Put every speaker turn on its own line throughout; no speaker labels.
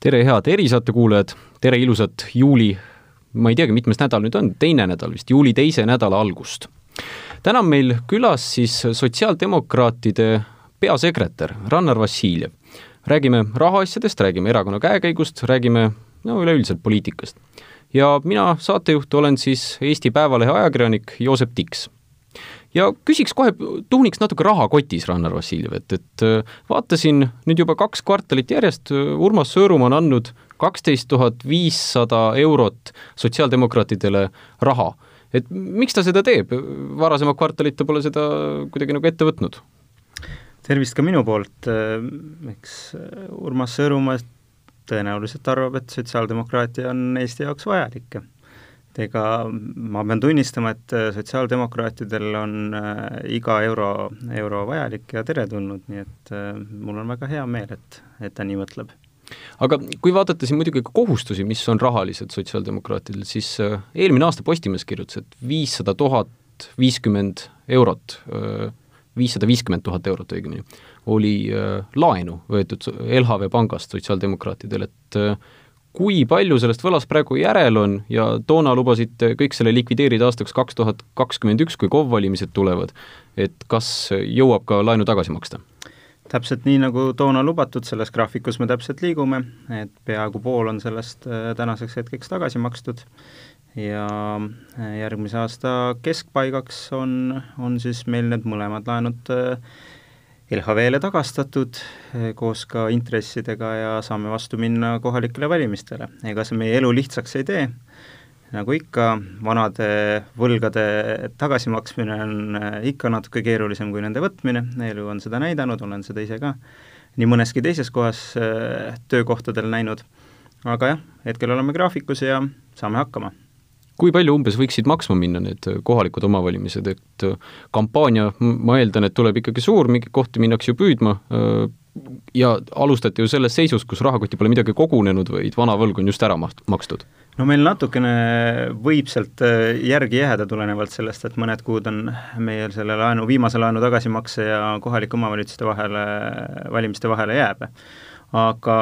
tere, head erisaate kuulajad, tere ilusat juuli, ma ei teagi, mitmes nädal nüüd on, teine nädal vist, juuli teise nädala algust. täna on meil külas siis sotsiaaldemokraatide peasekretär Rannar Vassiljev. räägime rahaasjadest, räägime erakonna käekäigust, räägime no üleüldiselt poliitikast. ja mina, saatejuht, olen siis Eesti Päevalehe ajakirjanik Joosep Tiks ja küsiks kohe, tuhniks natuke rahakotis, Rannar Vassiljev, et, et äh, vaatasin nüüd juba kaks kvartalit järjest, äh, Urmas Sõõrumaa on andnud kaksteist tuhat viissada eurot sotsiaaldemokraatidele raha. et miks ta seda teeb, varasemad kvartalid ta pole seda kuidagi nagu ette võtnud?
tervist ka minu poolt, äh, eks Urmas Sõõrumaa tõenäoliselt arvab, et sotsiaaldemokraatia on Eesti jaoks vajalik ega ma pean tunnistama, et äh, sotsiaaldemokraatidel on äh, iga euro, euro vajalik ja teretulnud, nii et äh, mul on väga hea meel, et, et ta nii mõtleb.
aga kui vaadata siin muidugi ka kohustusi, mis on rahalised sotsiaaldemokraatidel, siis eelmine aasta Postimees kirjutas, et viissada tuhat viiskümmend eurot, viissada viiskümmend tuhat eurot õigemini, oli laenu võetud LHV pangast sotsiaaldemokraatidel, et kui palju sellest võlast praegu järel on ja toona lubasite kõik selle likvideerida aastaks kaks tuhat kakskümmend üks, kui KOV valimised tulevad, et kas jõuab ka laenu tagasi maksta?
täpselt nii, nagu toona lubatud, selles graafikus me täpselt liigume, et peaaegu pool on sellest äh, tänaseks hetkeks tagasi makstud ja äh, järgmise aasta keskpaigaks on, on siis meil need mõlemad laenud äh, LHV-le tagastatud eh, koos ka intressidega ja saame vastu minna kohalikele valimistele. ega see meie elu lihtsaks ei tee, nagu ikka, vanade võlgade tagasimaksmine on eh, ikka natuke keerulisem kui nende võtmine, elu on seda näidanud, olen seda ise ka nii mõneski teises kohas eh, töökohtadel näinud, aga jah, hetkel oleme graafikus ja saame hakkama
kui palju umbes võiksid maksma minna need kohalikud omavalimised, et äh, kampaania, ma eeldan, et tuleb ikkagi suur, mingeid kohti minnakse ju püüdma äh, ja alustati ju selles seisus, kus rahakotti pole midagi kogunenud, vaid vana võlg on just ära maht-, makstud?
no meil natukene võib sealt äh, järgi jääda, tulenevalt sellest, et mõned kuud on meil selle laenu, viimase laenu tagasimakse ja kohalike omavalitsuste vahele, valimiste vahele jääb aga,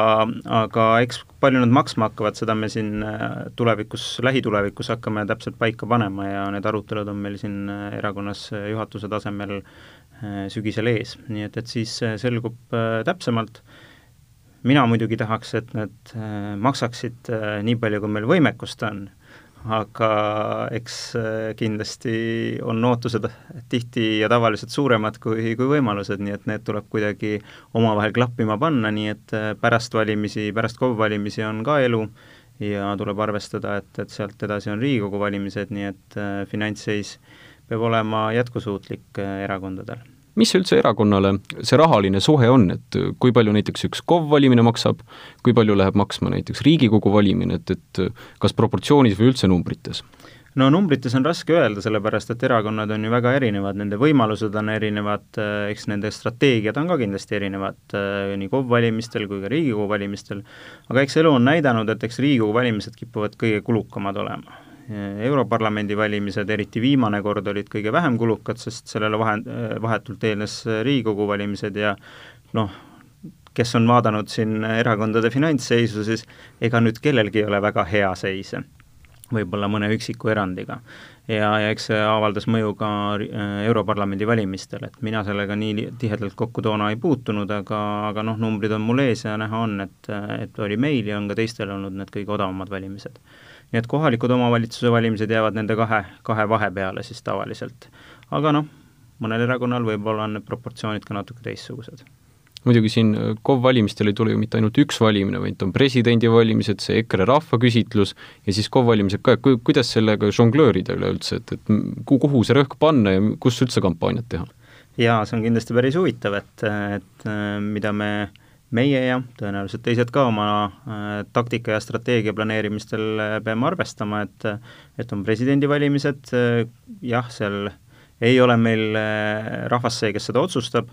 aga eks palju nad maksma hakkavad, seda me siin äh, tulevikus, lähitulevikus hakkame täpselt paika panema ja need arutelud on meil siin äh, erakonnas äh, juhatuse tasemel sügisel ees, nii et, et siis selgub täpsemalt, mina muidugi tahaks, et need maksaksid nii palju, kui meil võimekust on aga eks äh, kindlasti on ootused tihti ja tavaliselt suuremad kui, kui võimalused, nii et need tuleb kuidagi omavahel klappima panna, nii et äh, pärast valimisi, pärast KOV valimisi on ka elu ja tuleb arvestada, et, et sealt edasi on Riigikogu valimised, nii et äh, finantsseis peab olema jätkusuutlik erakondadel
mis üldse erakonnale see rahaline suhe on, et kui palju näiteks üks KOV valimine maksab, kui palju läheb maksma näiteks Riigikogu valimine, et, et kas proportsioonis või üldse numbrites?
no numbrites on raske öelda, sellepärast et erakonnad on ju väga erinevad, nende võimalused on erinevad, eks nende strateegiad on ka kindlasti erinevad nii KOV valimistel kui ka Riigikogu valimistel, aga eks elu on näidanud, et eks Riigikogu valimised kipuvad kõige kulukamad olema Europarlamendi valimised, eriti viimane kord, olid kõige vähem kulukad, sest sellele vahe, vahetult eelnes Riigikogu valimised ja noh, kes on vaadanud siin erakondade finantsseisu, siis ega nüüd kellelgi ei ole väga hea seis, võib-olla mõne üksiku erandiga. ja, ja eks see avaldas mõju ka äh, Europarlamendi valimistel, et mina sellega nii tihedalt kokku toona ei puutunud, aga, aga noh, numbrid on mul ees ja näha on, et, et oli meil ja on ka teistel olnud need kõige odavamad valimised nii et kohalikud omavalitsuse valimised jäävad nende kahe, kahe vahepeale siis tavaliselt. aga noh, mõnel erakonnal võib-olla on need proportsioonid ka natuke teistsugused
muidugi siin äh, KOV valimistel ei tule ju mitte ainult üks valimine, vaid on presidendivalimised, see EKRE rahvaküsitlus ja siis KOV valimised ka, et kuidas sellega žonglöörida üleüldse, et, et kuhu see rõhk panna ja kus üldse kampaaniat teha?
jaa, see on kindlasti päris huvitav, et, et äh, mida me äh, meie ja tõenäoliselt teised ka oma äh, taktika ja strateegia planeerimistel äh, peame arvestama, et et on presidendivalimised äh,, jah, seal ei ole meil rahvas see, kes seda otsustab,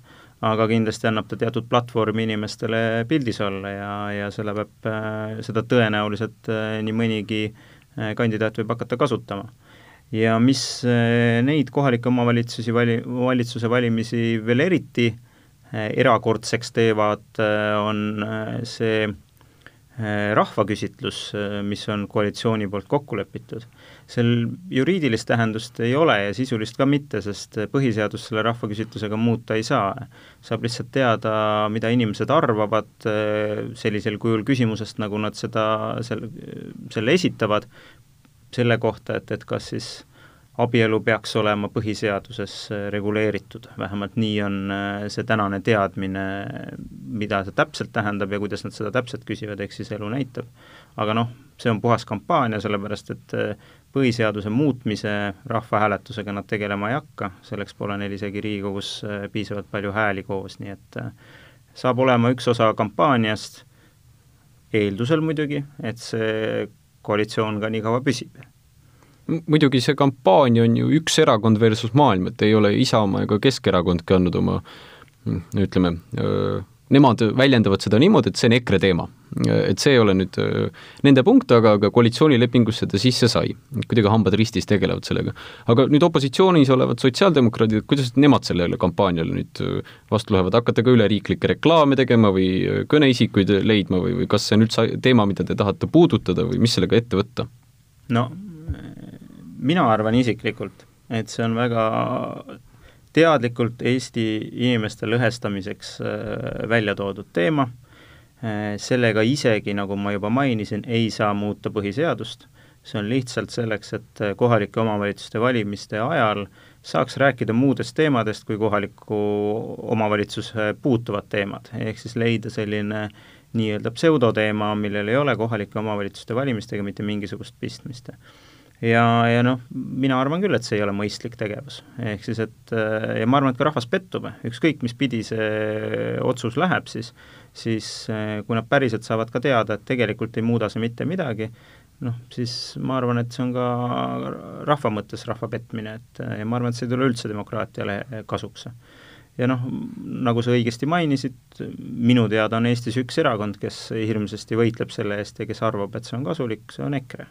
aga kindlasti annab ta teatud platvormi inimestele pildis olla ja, ja selle peab seda tõenäoliselt nii mõnigi kandidaat võib hakata kasutama. Ja mis neid kohalikke omavalitsusi vali-, valitsuse valimisi veel eriti äh, erakordseks teevad, äh, on äh, see rahvaküsitlus, mis on koalitsiooni poolt kokku lepitud, sel juriidilist tähendust ei ole ja sisulist ka mitte, sest põhiseadust selle rahvaküsitlusega muuta ei saa. saab lihtsalt teada, mida inimesed arvavad sellisel kujul küsimusest, nagu nad seda, selle, selle esitavad, selle kohta, et, et kas siis abielu peaks olema põhiseaduses äh, reguleeritud, vähemalt nii on äh, see tänane teadmine, mida see täpselt tähendab ja kuidas nad seda täpselt küsivad, eks siis elu näitab. aga noh, see on puhas kampaania, sellepärast et äh, põhiseaduse muutmise rahvahääletusega nad tegelema ei hakka, selleks pole neil isegi Riigikogus piisavalt palju hääli koos, nii et saab olema üks osa kampaaniast, eeldusel muidugi, et see koalitsioon ka nii kaua püsib
muidugi see kampaania on ju üks erakond versus maailm, et ei ole Isamaa ega Keskerakondki andnud oma ütleme, nemad väljendavad seda niimoodi, et see on EKRE teema. et see ei ole nüüd nende punkt, aga, aga koalitsioonilepingusse ta sisse sai. kuidagi hambad ristis tegelevad sellega. aga nüüd opositsioonis olevad sotsiaaldemokraadid, kuidas nemad sellele kampaaniale nüüd vastu lähevad, hakkate ka üleriiklikke reklaame tegema või kõneisikuid leidma või, või kas see on üldse teema, mida te tahate puudutada või mis sellega ette võtta?
no mina arvan isiklikult, et see on väga teadlikult Eesti inimeste lõhestamiseks äh, välja toodud teema, äh, sellega isegi, nagu ma juba mainisin, ei saa muuta põhiseadust, see on lihtsalt selleks, et äh, kohalike omavalitsuste valimiste ajal saaks rääkida muudest teemadest kui kohalikku omavalitsuse puutuvad teemad, ehk siis leida selline nii-öelda pseudoteema, millel ei ole kohalike omavalitsuste valimistega mitte mingisugust pistmist ja, ja noh, mina arvan küll, et see ei ole mõistlik tegevus. ehk siis, et äh, ja ma arvan, et ka rahvas pettub, ükskõik mis pidi see otsus läheb, siis siis äh, kui nad päriselt saavad ka teada, et tegelikult ei muuda see mitte midagi, noh, siis ma arvan, et see on ka rahva mõttes rahva petmine, et äh, ja ma arvan, et see ei tule üldse demokraatiale kasuks. ja noh, nagu sa õigesti mainisid, minu teada on Eestis üks erakond, kes hirmsasti võitleb selle eest ja kes arvab, et see on kasulik, see on EKRE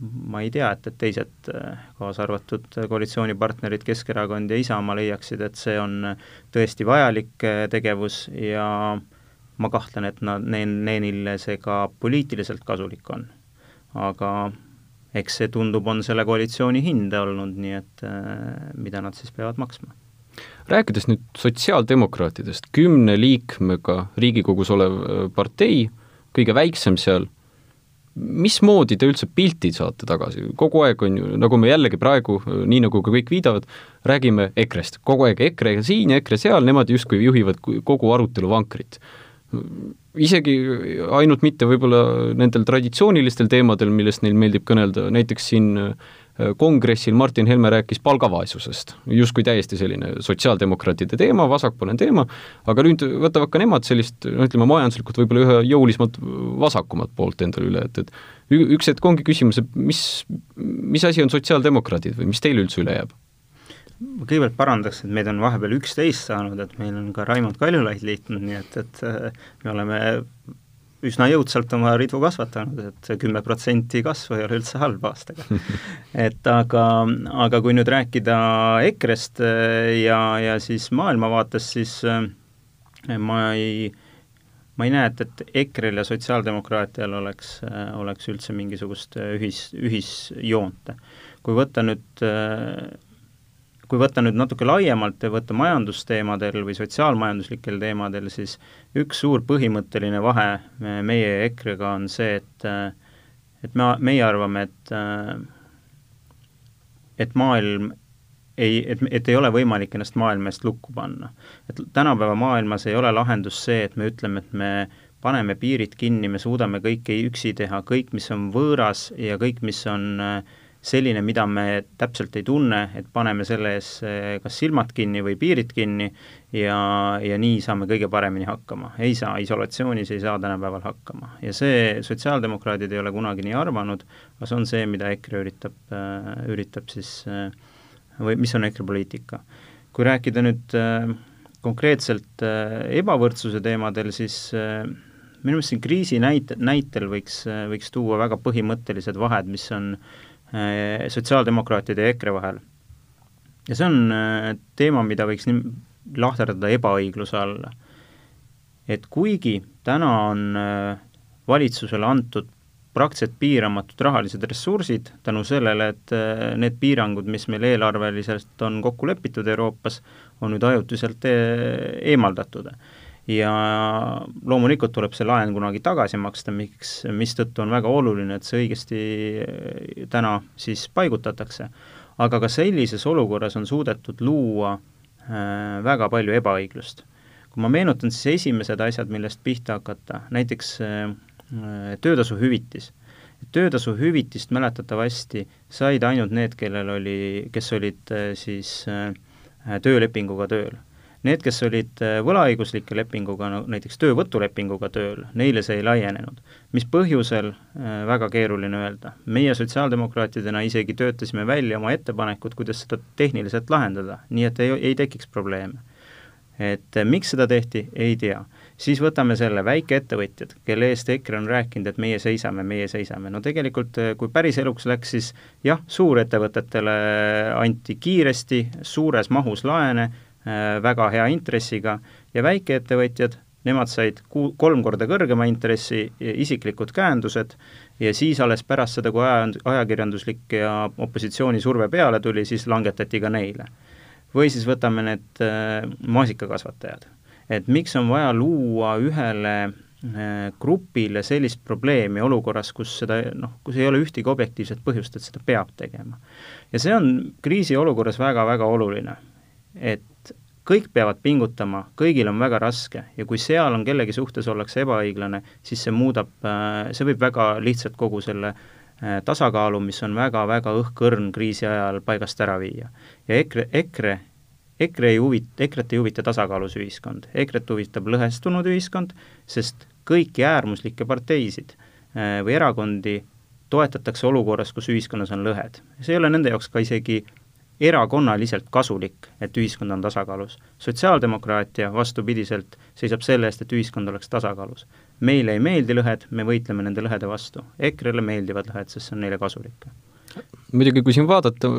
ma ei tea, et, et teised, kaasa arvatud koalitsioonipartnerid Keskerakond ja Isamaa leiaksid, et see on tõesti vajalik eh, tegevus ja ma kahtlen, et nad, neil, neile see ka poliitiliselt kasulik on. aga eks see tundub, on selle koalitsiooni hind olnud, nii et äh, mida nad siis peavad maksma.
rääkides nüüd sotsiaaldemokraatidest, kümne liikmega Riigikogus olev eh, partei, kõige väiksem seal mismoodi te üldse pilti saate tagasi, kogu aeg on ju, nagu me jällegi praegu, nii nagu ka kõik viidavad, räägime EKRE-st, kogu aeg EKRE siin ja EKRE seal, nemad justkui juhivad kogu arutelu vankrit. isegi ainult mitte võib-olla nendel traditsioonilistel teemadel, millest neil meeldib kõnelda, näiteks siin kongressil Martin Helme rääkis palgavaesusest, justkui täiesti selline sotsiaaldemokraatide teema, vasakpoolne teema, aga nüüd võtavad ka nemad sellist, no ütleme, majanduslikult võib-olla ühe jõulisemalt vasakumat poolt endale üle, et, et üks hetk ongi küsimus, et mis, mis asi on sotsiaaldemokraadid või mis teil üldse üle jääb?
ma kõigepealt parandaks, et meid on vahepeal üksteist saanud, et meil on ka Raimond Kaljulaid liitunud, nii et, et me oleme üsna jõudsalt oma ridu kasvatanud, et see kümme protsenti kasvu ei ole üldse halb aastaga. et aga, aga kui nüüd rääkida EKRE-st äh, ja, ja siis maailmavaatest, siis äh, ma ei, ma ei näe, et, et EKRE-l ja sotsiaaldemokraatial oleks, äh, oleks üldse mingisugust ühis, ühisjoont. kui võtta nüüd kui võtta nüüd natuke laiemalt ja võtta majandusteemadel või sotsiaalmajanduslikel teemadel, siis üks suur põhimõtteline vahe meie ja EKRE-ga on see, et et me, meie arvame, et et maailm ei, et, et ei ole võimalik ennast maailma eest lukku panna. et tänapäeva maailmas ei ole lahendus see, et me ütleme, et me paneme piirid kinni, me suudame kõike üksi teha, kõik, mis on võõras ja kõik, mis on äh, selline, mida me täpselt ei tunne, et paneme selle ees eh, kas silmad kinni või piirid kinni ja, ja nii saame kõige paremini hakkama. ei saa, isolatsioonis ei saa tänapäeval hakkama. ja see, sotsiaaldemokraadid ei ole kunagi nii arvanud, aga see on see, mida EKRE üritab, eh, üritab siis või mis on EKRE poliitika. kui rääkida nüüd eh, konkreetselt ebavõrdsuse teemadel, siis minu meelest siin kriisi näite, näitel võiks, võiks tuua väga põhimõttelised vahed, mis on Äh, sotsiaaldemokraatide ja EKRE vahel. ja see on äh, teema, mida võiks nii lahterdada ebaõigluse alla. et kuigi täna on äh, valitsusele antud praktiliselt piiramatud rahalised ressursid tänu sellele, et äh, need piirangud, mis meil eelarveliselt on kokku lepitud Euroopas, on nüüd ajutiselt äh, eemaldatud. Ja loomulikult tuleb see laen kunagi tagasi maksta, miks, mistõttu on väga oluline, et see õigesti äh, täna siis paigutatakse. aga ka sellises olukorras on suudetud luua äh, väga palju ebaõiglust. kui ma meenutan, siis esimesed asjad, millest pihta hakata, näiteks äh, Äh, töötasuhüvitis. töötasuhüvitist mäletatavasti said ainult need, kellel oli, kes olid äh, siis töölepinguga tööl. Need, kes olid võlaõiguslike lepinguga, no näiteks töövõtulepinguga tööl, neile see ei laienenud. mis põhjusel, väga keeruline öelda. meie sotsiaaldemokraatidena isegi töötasime välja oma ettepanekud, kuidas seda tehniliselt lahendada, nii et ei, ei tekiks probleeme. et miks seda tehti, ei tea siis võtame selle väikeettevõtjad, kelle eest EKRE on rääkinud, et meie seisame, meie seisame, no tegelikult kui päris eluks läks, siis jah, suurettevõtetele anti kiiresti suures mahus laene äh, väga hea intressiga ja väikeettevõtjad, nemad said kuu, kolm korda kõrgema intressi, isiklikud käendused ja siis alles pärast seda, kui aja, ajakirjanduslik ja opositsiooni surve peale tuli, siis langetati ka neile. või siis võtame need äh, maasikakasvatajad et miks on vaja luua ühele äh, grupile sellist probleemi olukorras, kus seda noh, kus ei ole ühtegi objektiivset põhjust, et seda peab tegema. ja see on kriisiolukorras väga-väga oluline, et kõik peavad pingutama, kõigil on väga raske ja kui seal on kellegi suhtes ollakse ebaõiglane, siis see muudab, äh, see võib väga lihtsalt kogu selle äh, tasakaalu, mis on väga-väga õhkõrn kriisi ajal paigast ära viia. ja EKRE, EKRE EKRE ei huvita, EKRE-t ei huvita tasakaalus ühiskond, EKRE-t huvitab lõhestunud ühiskond, sest kõiki äärmuslikke parteisid äh, või erakondi toetatakse olukorras, kus ühiskonnas on lõhed. see ei ole nende jaoks ka isegi erakonnaliselt kasulik, et ühiskond on tasakaalus. sotsiaaldemokraatia vastupidiselt seisab selle eest, et ühiskond oleks tasakaalus. meile ei meeldi lõhed, me võitleme nende lõhede vastu. EKRE-le meeldivad lõhed, sest see on neile kasulik
muidugi, kui siin vaadata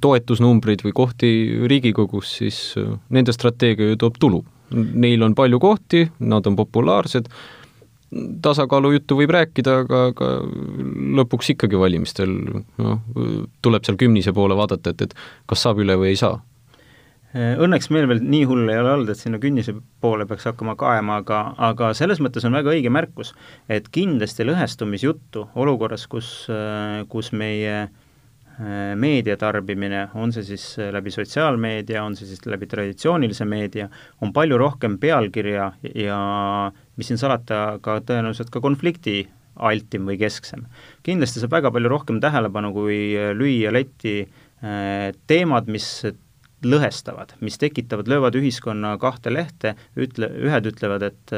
toetusnumbreid või kohti Riigikogus, siis äh, nende strateegia ju toob tulu. Neil on palju kohti, nad on populaarsed, tasakaalu juttu võib rääkida, aga, aga lõpuks ikkagi valimistel noh, tuleb seal kümnise poole vaadata, et, et kas saab üle või ei saa.
Õnneks meil veel nii hull ei ole olnud, et sinna künnise poole peaks hakkama kaema, aga, aga selles mõttes on väga õige märkus, et kindlasti lõhestumisjuttu olukorras, kus, kus meie äh, meedia tarbimine, on see siis läbi sotsiaalmeedia, on see siis läbi traditsioonilise meedia, on palju rohkem pealkirja ja mis siin salata, ka tõenäoliselt ka konflikti altim või kesksem. kindlasti saab väga palju rohkem tähelepanu, kui lüüa letti äh, teemad, mis lõhestavad, mis tekitavad, löövad ühiskonna kahte lehte, ütle, ühed ütlevad, et,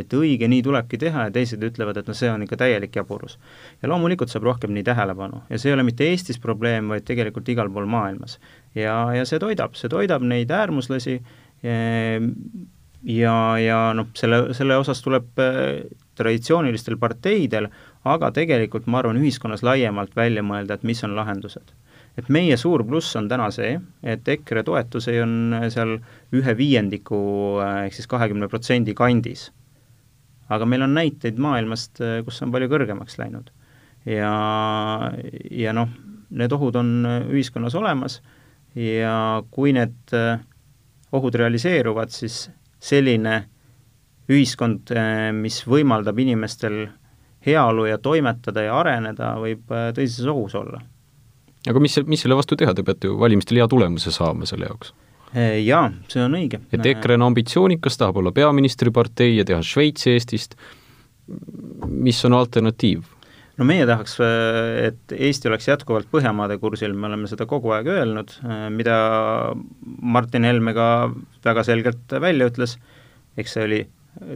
et õige, nii tulebki teha ja teised ütlevad, et no see on ikka täielik jaburus. ja loomulikult saab rohkem nii tähelepanu ja see ei ole mitte Eestis probleem, vaid tegelikult igal pool maailmas. ja, ja see toidab, see toidab neid äärmuslasi ja, ja noh, selle, selle osas tuleb äh, traditsioonilistel parteidel, aga tegelikult ma arvan, ühiskonnas laiemalt välja mõelda, et mis on lahendused et meie suur pluss on täna see, et EKRE toetusi on seal ühe viiendiku ehk siis kahekümne protsendi kandis. aga meil on näiteid maailmast, kus on palju kõrgemaks läinud. ja, ja noh, need ohud on ühiskonnas olemas ja kui need ohud realiseeruvad, siis selline ühiskond, mis võimaldab inimestel heaolu ja toimetada ja areneda, võib tõsises ohus olla
aga mis, mis selle vastu teha, te peate ju valimistel hea tulemuse saama selle jaoks?
Eh, jaa, see on õige.
et EKRE on ambitsioonikas, tahab olla peaministripartei ja teha Šveitsi Eestist, mis on alternatiiv?
no meie tahaks, eh, et Eesti oleks jätkuvalt Põhjamaade kursil, me oleme seda kogu aeg öelnud, eh, mida Martin Helme ka väga selgelt välja ütles, eks see oli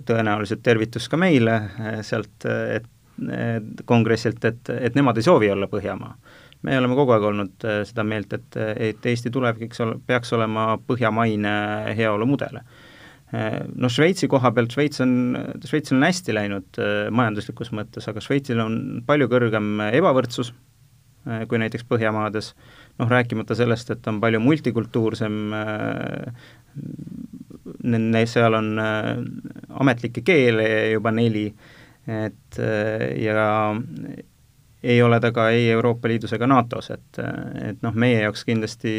tõenäoliselt tervitus ka meile sealt, et kongressilt, et, et nemad ei soovi olla Põhjamaa me oleme kogu aeg olnud äh, seda meelt, et, et Eesti tuleviks ol-, peaks olema põhjamaine heaolumudel. Äh, noh, Šveitsi koha pealt, Šveits on, Šveitsil on hästi läinud äh, majanduslikus mõttes, aga Šveitsil on palju kõrgem ebavõrdsus kui näiteks Põhjamaades, noh rääkimata sellest, et on palju multikultuursem, seal on ametlikke keele juba neli, et ja ei ole ta ka ei Euroopa Liidus ega NATO-s, et, et noh, meie jaoks kindlasti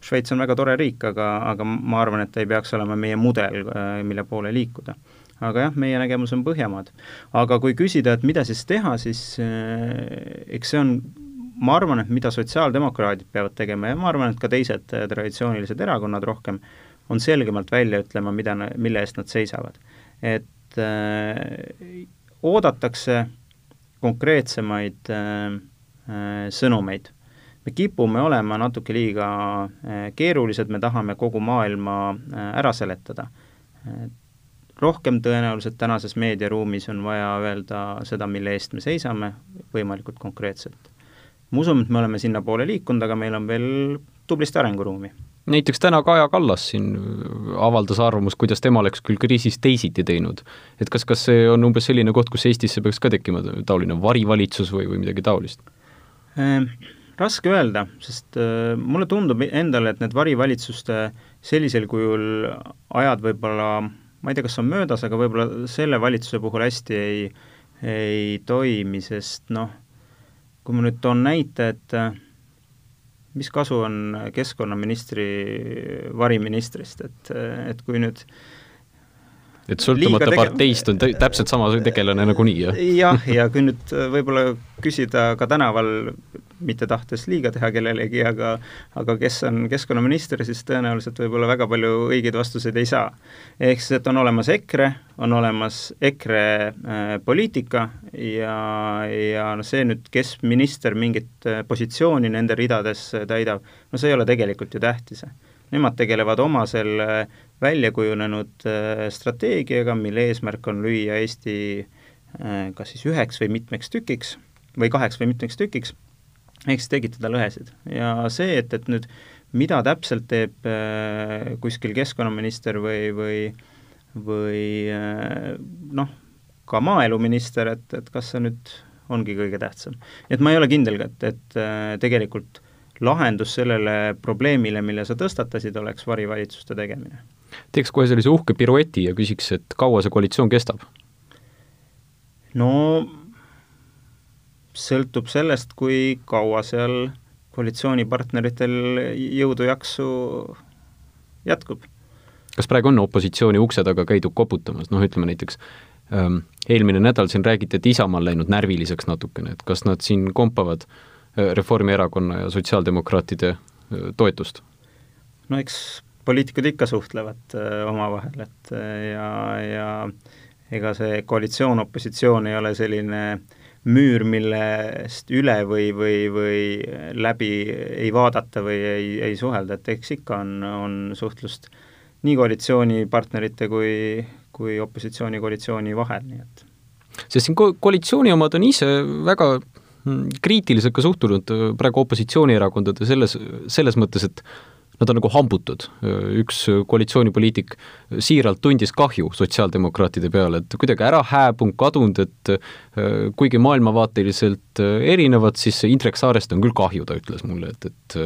Šveits on väga tore riik, aga, aga ma arvan, et ta ei peaks olema meie mudel, mille poole liikuda. aga jah, meie nägemus on Põhjamaad. aga kui küsida, et mida siis teha, siis eks see on ma arvan, et mida sotsiaaldemokraadid peavad tegema ja ma arvan, et ka teised traditsioonilised erakonnad rohkem, on selgemalt välja ütlema, mida, mille eest nad seisavad. et äh, oodatakse konkreetsemaid äh, äh, sõnumeid. me kipume olema natuke liiga äh, keerulised, me tahame kogu maailma ära seletada. rohkem tõenäoliselt tänases meediaruumis on vaja öelda seda, mille eest me seisame, võimalikult konkreetselt. ma usun, et me oleme sinnapoole liikunud, aga meil on veel tublisti arenguruumi
näiteks täna Kaja Kallas siin avaldas arvamust, kuidas tema oleks küll kriisis teisiti teinud. et kas, kas see on umbes selline koht, kus Eestisse peaks ka tekkima taoline varivalitsus või, või midagi taolist
ähm,? Raske öelda, sest äh, mulle tundub endale, et need varivalitsuste sellisel kujul ajad võib-olla, ma ei tea, kas on möödas, aga võib-olla selle valitsuse puhul hästi ei, ei toimi, sest noh, kui ma nüüd toon näite, et äh, mis kasu on keskkonnaministri variministrist, et, et kui nüüd
et sõltumata parteist on täpselt sama tegelane nagunii, jah?
jah, ja kui nüüd võib-olla küsida ka tänaval mitte tahtes liiga teha kellelegi, aga aga kes on keskkonnaminister, siis tõenäoliselt võib-olla väga palju õigeid vastuseid ei saa. ehk siis, et on olemas EKRE, on olemas EKRE äh, poliitika ja, ja noh, see nüüd, kes minister mingit äh, positsiooni nende ridades täidab, no see ei ole tegelikult ju tähtis. Nemad tegelevad oma selle välja kujunenud äh, strateegiaga, mille eesmärk on lüüa Eesti äh, kas siis üheks või mitmeks tükiks või kaheks või mitmeks tükiks ehk siis tekitada lõhesid ja see, et, et nüüd mida täpselt teeb äh, kuskil keskkonnaminister või, või, või noh, ka maaeluminister, et, et kas see nüüd ongi kõige tähtsam. et ma ei ole kindel, et, et tegelikult lahendus sellele probleemile, mille sa tõstatasid, oleks varivalitsuste tegemine.
Teeks kohe sellise uhke pirueti ja küsiks, et kaua see koalitsioon kestab?
no sõltub sellest, kui kaua seal koalitsioonipartneritel jõudu-jaksu jätkub.
kas praegu on opositsiooni ukse taga käidud koputamas, noh ütleme näiteks ähm, eelmine nädal siin räägiti, et Isamaa on läinud närviliseks natukene, et kas nad siin kompavad äh, Reformierakonna ja sotsiaaldemokraatide äh, toetust?
no eks poliitikud ikka suhtlevad äh, omavahel, et äh, ja, ja ega see koalitsioon-opositsioon ei ole selline äh, müür, millest üle või, või, või läbi ei vaadata või ei, ei suhelda, et eks ikka on, on suhtlust nii koalitsioonipartnerite kui, kui opositsiooni-koalitsiooni vahel, nii et.
Sest siin ko-, koalitsiooni omad on ise väga mm, kriitiliselt ka suhtunud praegu opositsioonierakondade selles, selles mõttes, et nad on nagu hambutud. üks koalitsioonipoliitik siiralt tundis kahju sotsiaaldemokraatide peale, et kuidagi ära hääbunud, kadunud, et äh, kuigi maailmavaateliselt äh, erinevad, siis Indrek Saarest on küll kahju, ta ütles mulle, et, et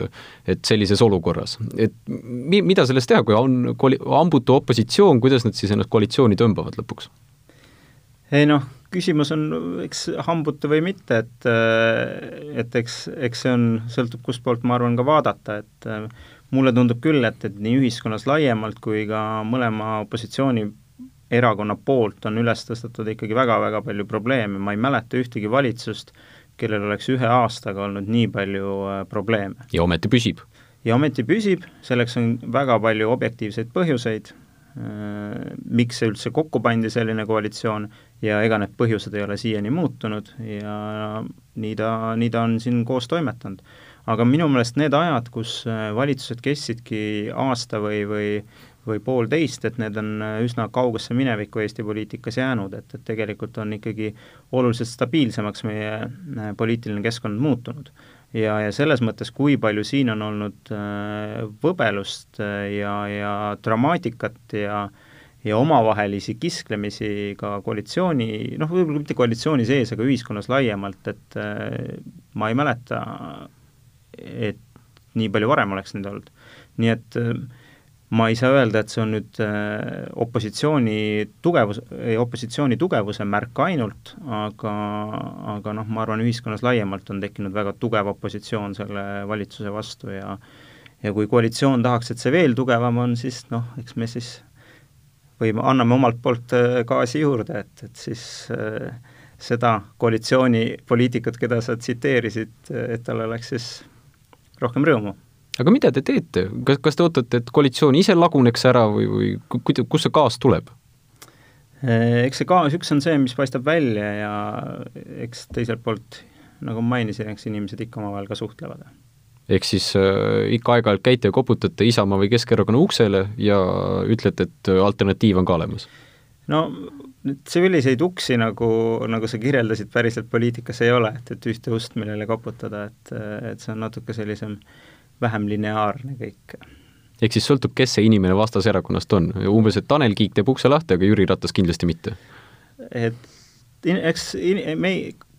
et sellises olukorras. et mi-, mida sellest teha, kui on koli-, hambutu opositsioon, kuidas nad siis ennast koalitsiooni tõmbavad lõpuks?
ei noh, küsimus on eks hambutu või mitte, et et eks, eks see on, sõltub kustpoolt, ma arvan, ka vaadata, et mulle tundub küll, et, et nii ühiskonnas laiemalt kui ka mõlema opositsioonierakonna poolt on üles tõstetud ikkagi väga-väga palju probleeme, ma ei mäleta ühtegi valitsust, kellel oleks ühe aastaga olnud nii palju äh, probleeme.
ja ometi püsib?
ja ometi püsib, selleks on väga palju objektiivseid põhjuseid, äh, miks see üldse kokku pandi, selline koalitsioon, ja ega need põhjused ei ole siiani muutunud ja nii ta, nii ta on siin koos toimetanud aga minu meelest need ajad, kus äh, valitsused kestsidki aasta või, või või poolteist, et need on äh, üsna kaugesse minevikku Eesti poliitikas jäänud, et, et tegelikult on ikkagi oluliselt stabiilsemaks meie äh, poliitiline keskkond muutunud. ja, ja selles mõttes, kui palju siin on olnud võbelust ja, ja dramaatikat ja ja omavahelisi kisklemisi ka koalitsiooni, noh, võib-olla mitte koalitsiooni sees, aga ühiskonnas laiemalt, et ma ei mäleta et nii palju varem oleks neid olnud. nii et äh, ma ei saa öelda, et see on nüüd äh, opositsiooni tugevus, opositsiooni tugevuse märk ainult, aga, aga noh, ma arvan, ühiskonnas laiemalt on tekkinud väga tugev opositsioon selle valitsuse vastu ja ja kui koalitsioon tahaks, et see veel tugevam on, siis noh, eks me siis võime, anname omalt poolt äh, gaasi juurde, et, et siis äh, seda koalitsioonipoliitikut, keda sa tsiteerisid, et tal oleks siis rohkem rõõmu
aga mida te teete, kas, kas te ootate, et koalitsioon ise laguneks ära või, või kust see gaas tuleb?
Eks see gaas, üks on see, mis paistab välja ja eks teiselt poolt, nagu ma mainisin, eks inimesed ikka omavahel ka suhtlevad.
ehk siis äh, ikka aeg-ajalt käite ja koputate Isamaa või Keskerakonna uksele ja ütlete, et alternatiiv on ka olemas?
no selliseid uksi, nagu, nagu sa kirjeldasid, päriselt poliitikas ei ole, et, et ühte ust, millele koputada, et, et see on natuke sellisem äh, vähem lineaarne kõik.
ehk siis sõltub, kes see inimene vastaserakonnast on, umbes et Tanel Kiik teeb ukse lahti, aga Jüri Ratas kindlasti mitte?
et in, eks in, me,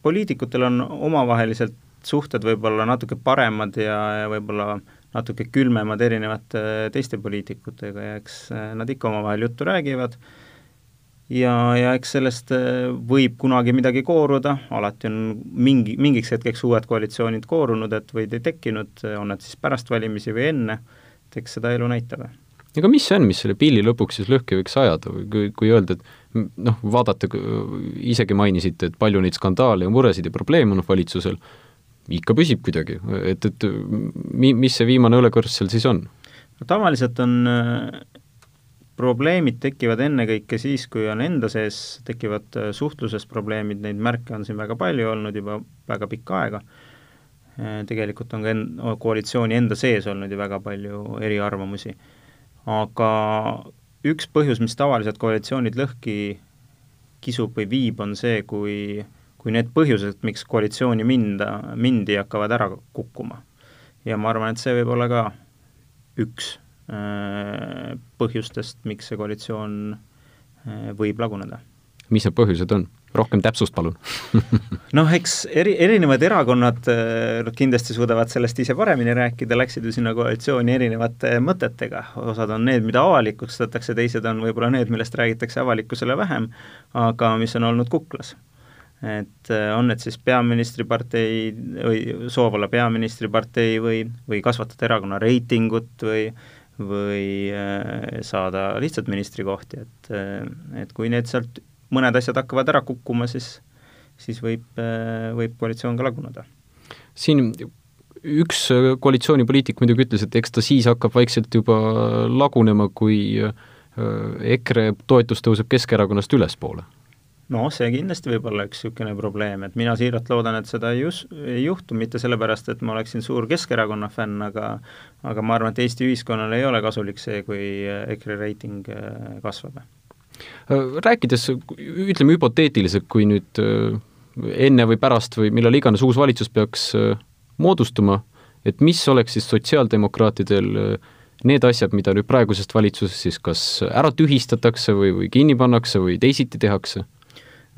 poliitikutel on omavaheliselt suhted võib-olla natuke paremad ja, ja võib-olla natuke külmemad erinevate teiste poliitikutega ja eks nad ikka omavahel juttu räägivad ja, ja eks sellest äh, võib kunagi midagi kooruda, alati on mingi, mingiks hetkeks uued koalitsioonid koorunud, et või tekkinud, on nad siis pärast valimisi või enne, et eks seda elu näitab.
aga mis see on, mis selle pilli lõpuks siis lõhki võiks ajada või kui, kui öelda, et noh, vaadata, isegi mainisite, et palju neid skandaale ja muresid ja probleeme on valitsusel, ikka püsib kuidagi, et, et mi-, mis see viimane õlekõrs seal siis on?
no tavaliselt on äh, probleemid tekivad ennekõike siis, kui on enda sees, tekivad äh, suhtluses probleemid, neid märke on siin väga palju olnud juba väga pikka aega, äh, tegelikult on ka en-, koalitsiooni enda sees olnud ju väga palju eriarvamusi. aga üks põhjus, mis tavaliselt koalitsioonid lõhki kisub või viib, on see, kui kui need põhjused, miks koalitsiooni minda, mindi, hakkavad ära kukkuma. ja ma arvan, et see võib olla ka üks põhjustest, miks see koalitsioon äh, võib laguneda.
mis need põhjused on? rohkem täpsust, palun
noh, eks eri, erinevad erakonnad äh, kindlasti suudavad sellest ise paremini rääkida, läksid ju sinna koalitsiooni erinevate mõtetega, osad on need, mida avalikustatakse, teised on võib-olla need, millest räägitakse avalikkusele vähem, aga mis on olnud kuklas et on need siis peaministripartei või soov olla peaministripartei või, või kasvatada erakonna reitingut või või äh, saada lihtsalt ministrikohti, et, äh, et kui need sealt mõned asjad hakkavad ära kukkuma, siis, siis võib, äh, võib koalitsioon ka laguneda.
siin üks koalitsioonipoliitik muidugi ütles, et eks ta siis hakkab vaikselt juba lagunema, kui EKRE toetus tõuseb Keskerakonnast ülespoole
no see kindlasti võib olla üks niisugune probleem, et mina siiralt loodan, et seda ei jus-, ei juhtu, mitte sellepärast, et ma oleksin suur Keskerakonna fänn, aga aga ma arvan, et Eesti ühiskonnale ei ole kasulik see, kui EKRE reiting äh, kasvab.
Äh, rääkides, ütleme hüpoteetiliselt, kui nüüd äh, enne või pärast või millal iganes uus valitsus peaks moodustuma, et mis oleks siis sotsiaaldemokraatidel need asjad, mida nüüd praegusest valitsusest siis kas ära tühistatakse või, või kinni pannakse või teisiti tehakse?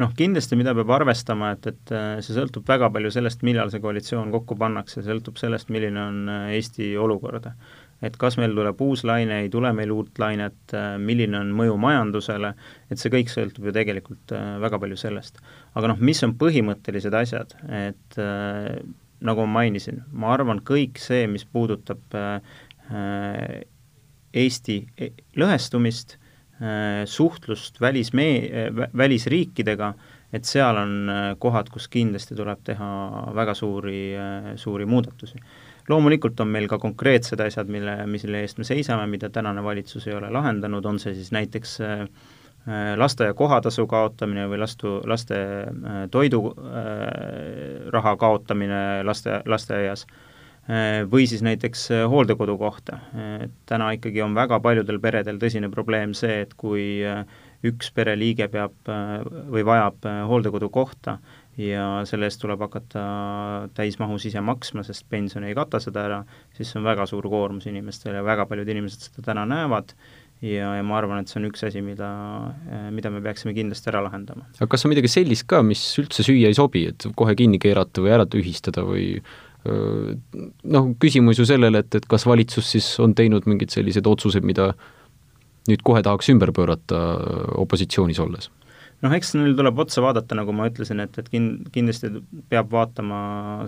Noh, kindlasti mida peab arvestama, et, et äh, see sõltub väga palju sellest, millal see koalitsioon kokku pannakse, sõltub sellest, milline on äh, Eesti olukord. et kas meil tuleb uus laine, ei tule meil uut lainet, äh, milline on mõju majandusele, et see kõik sõltub ju tegelikult väga palju sellest. aga noh, mis on põhimõttelised asjad, et nagu ma mainisin, ma arvan, kõik see, mis puudutab Eesti e-, lõhestumist suhtlust välismee-, äh, välisriikidega, et seal on äh, kohad, kus kindlasti tuleb teha väga suuri, suuri muudatusi. loomulikult on meil ka konkreetsed asjad, mille, mille eest me seisame, mida tänane valitsus ei ole lahendanud, on see siis näiteks lasteaia kohatasu kaotamine või lastu, laste toiduraha kaotamine laste, lasteaias Äh, või siis näiteks äh, hooldekodu kohta. et täna ikkagi on väga paljudel peredel tõsine probleem see, et kui äh, üks pereliige peab või vajab hooldekodu kohta ja selle eest tuleb hakata täismahus ise maksma, sest pension ei kata seda ära, siis see on väga suur koormus inimestele ja väga paljud inimesed seda täna näevad ja, ja ma arvan, et see on üks asi, mida, mida me peaksime kindlasti ära lahendama.
aga kas on midagi sellist ka, mis üldse süüa ei sobi, et kohe kinni keerata või ära tühistada või noh, küsimus ju sellele, et, et kas valitsus siis on teinud mingeid selliseid otsuseid, mida nüüd kohe tahaks ümber pöörata opositsioonis olles?
Noh, eks neil tuleb otsa vaadata, nagu ma ütlesin, et, et kin-, kindlasti peab vaatama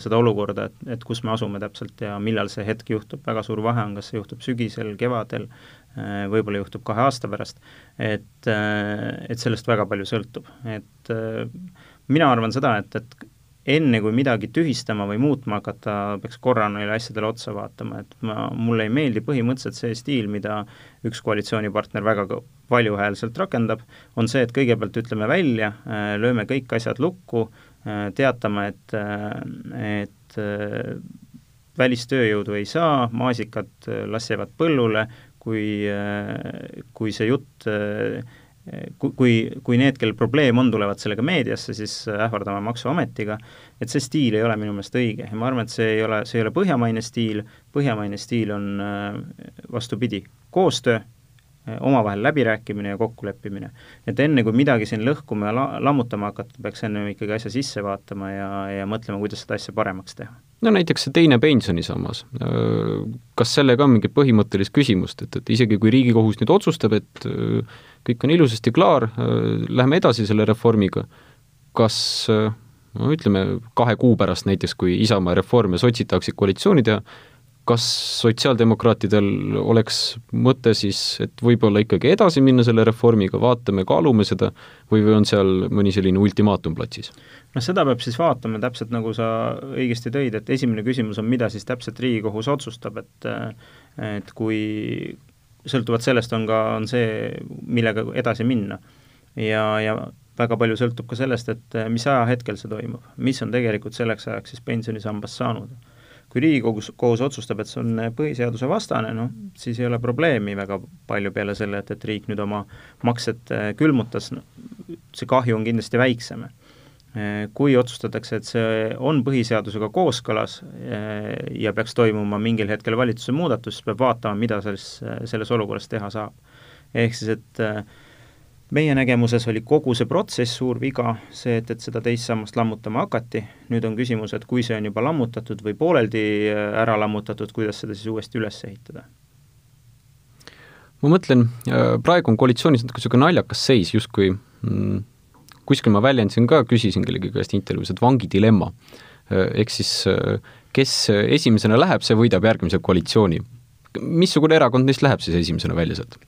seda olukorda, et, et kus me asume täpselt ja millal see hetk juhtub, väga suur vahe on, kas see juhtub sügisel, kevadel, äh, võib-olla juhtub kahe aasta pärast, et, äh, et sellest väga palju sõltub, et äh, mina arvan seda, et, et enne kui midagi tühistama või muutma hakata, peaks korra neile asjadele otsa vaatama, et ma, mulle ei meeldi põhimõtteliselt see stiil, mida üks koalitsioonipartner väga valjuhäälselt rakendab, on see, et kõigepealt ütleme välja, äh, lööme kõik asjad lukku, äh, teatame, et, äh, et välistööjõudu ei saa, maasikad las jäävad põllule, kui, kui see jutt kui, kui need, kellel probleem on, tulevad sellega meediasse, siis ähvardame Maksuametiga, et see stiil ei ole minu meelest õige ja ma arvan, et see ei ole, see ei ole põhjamaine stiil, põhjamaine stiil on vastupidi, koostöö, omavahel läbirääkimine ja kokkuleppimine. et enne, kui midagi siin lõhkuma ja la-, lammutama hakata, peaks enne ikkagi asja sisse vaatama ja, ja mõtlema, kuidas seda asja paremaks teha.
No näiteks see teine pensionisammas, kas sellega on mingit põhimõttelist küsimust, et, et isegi kui Riigikohus nüüd otsustab, et kõik on ilusasti klaar, läheme edasi selle reformiga, kas no ütleme, kahe kuu pärast näiteks, kui Isamaa, Reform ja sotsid tahaksid koalitsiooni teha, kas sotsiaaldemokraatidel oleks mõte siis, et võib-olla ikkagi edasi minna selle reformiga, vaatame, kaalume seda, või, või on seal mõni selline ultimaatum platsis?
noh, seda peab siis vaatama, täpselt nagu sa õigesti tõid, et esimene küsimus on, mida siis täpselt Riigikohus otsustab, et et kui sõltuvalt sellest on ka, on see, millega edasi minna. ja, ja väga palju sõltub ka sellest, et mis ajahetkel see toimub, mis on tegelikult selleks ajaks siis pensionisambast saanud kui Riigikogus kohus otsustab, et see on põhiseaduse vastane, noh, siis ei ole probleemi väga palju peale selle, et, et riik nüüd oma maksed äh, külmutas, see kahju on kindlasti väiksem. Äh, kui otsustatakse, et see on põhiseadusega kooskõlas äh, ja peaks toimuma mingil hetkel valitsuse muudatus, siis peab vaatama, mida selles, selles olukorras teha saab. ehk siis, et äh, meie nägemuses oli kogu see protsess suur viga, see, et, et seda teist sammast lammutama hakati, nüüd on küsimus, et kui see on juba lammutatud või pooleldi äh, ära lammutatud, kuidas seda siis uuesti üles ehitada?
ma mõtlen, äh, praegu on koalitsioonis natuke niisugune naljakas seis, justkui mm, kuskil ma väljendasin ka, küsisin kellegi käest intervjuus, et vangi dilemma. Äh, ehk siis kes esimesena läheb, see võidab järgmise koalitsiooni. missugune erakond neist läheb siis esimesena välja sealt?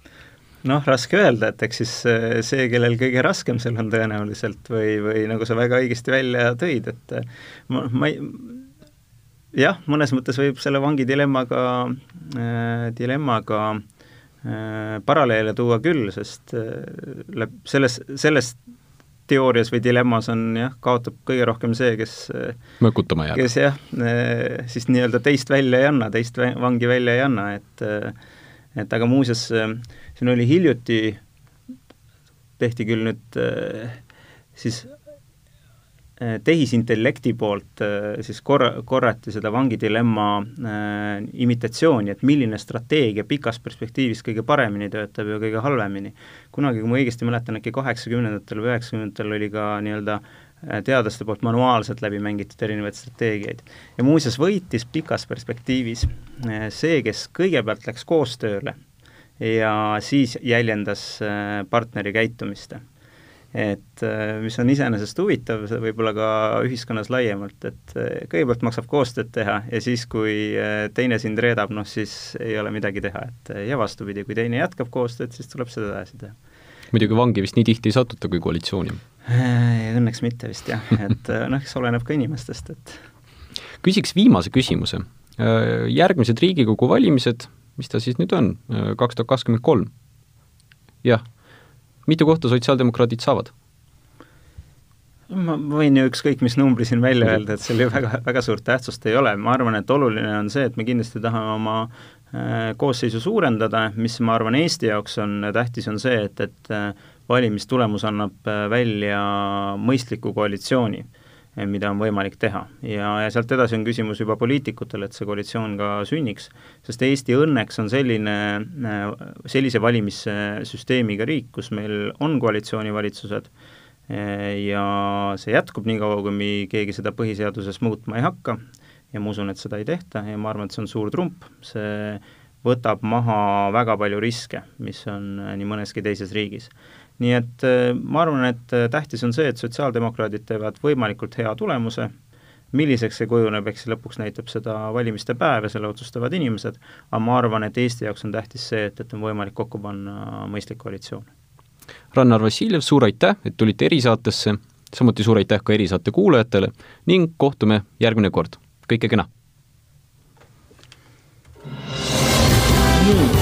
Noh, raske öelda, et eks siis äh, see, kellel kõige raskem seal on tõenäoliselt või, või nagu sa väga õigesti välja tõid, et äh, ma, ma ei, jah, mõnes mõttes võib selle vangi dilemmaga äh,, dilemmaga äh, paralleele tuua küll, sest äh, selles, selles teoorias või dilemmas on jah, kaotab kõige rohkem see, kes
äh, mõkutama jääb.
kes jah, siis nii-öelda teist välja ei anna, teist vangi välja ei anna, et et aga muuseas siin oli hiljuti, tehti küll nüüd äh, siis äh, tehisintellekti poolt äh, siis korra, korrati seda vangi dilemma äh, imitatsiooni, et milline strateegia pikas perspektiivis kõige paremini töötab ja kõige halvemini. kunagi, kui ma õigesti mäletan, äkki kaheksakümnendatel või üheksakümnendatel oli ka nii-öelda teadlaste poolt manuaalselt läbi mängitud erinevaid strateegiaid. ja muuseas võitis pikas perspektiivis see, kes kõigepealt läks koostööle ja siis jäljendas äh, partneri käitumist. et äh, mis on iseenesest huvitav, võib-olla ka ühiskonnas laiemalt, et äh, kõigepealt maksab koostööd teha ja siis, kui teine sind reedab, noh siis ei ole midagi teha, et ja vastupidi, kui teine jätkab koostööd, siis tuleb seda edasi teha.
muidugi vangi vist nii tihti ei satuta kui koalitsiooni?
Õnneks mitte vist jah, et noh, eks oleneb ka inimestest, et
küsiks viimase küsimuse. Järgmised Riigikogu valimised mis ta siis nüüd on, kaks tuhat kakskümmend kolm. jah, mitu kohta sotsiaaldemokraadid saavad?
ma võin ju ükskõik mis numbri siin välja öelda, et seal ju väga, väga suurt tähtsust ei ole, ma arvan, et oluline on see, et me kindlasti tahame oma äh, koosseisu suurendada, mis ma arvan, Eesti jaoks on tähtis, on see, et, et äh, valimistulemus annab äh, välja mõistliku koalitsiooni mida on võimalik teha. ja, ja sealt edasi on küsimus juba poliitikutel, et see koalitsioon ka sünniks, sest Eesti õnneks on selline, eh, sellise valimissüsteemiga riik, kus meil on koalitsioonivalitsused eh, ja see jätkub niikaua, kuni keegi seda põhiseaduses muutma ei hakka, ja ma usun, et seda ei tehta ja ma arvan, et see on suur trump, see võtab maha väga palju riske, mis on nii mõneski teises riigis nii et äh, ma arvan, et äh, tähtis on see, et sotsiaaldemokraadid teevad võimalikult hea tulemuse, milliseks see kujuneb, eks lõpuks näitab seda valimiste päev ja selle otsustavad inimesed, aga ma arvan, et Eesti jaoks on tähtis see, et, et on võimalik kokku panna mõistlik koalitsioon.
Rannar Vassiljev, suur aitäh, et tulite erisaatesse, samuti suur aitäh ka erisaate kuulajatele ning kohtume järgmine kord, kõike kena! nii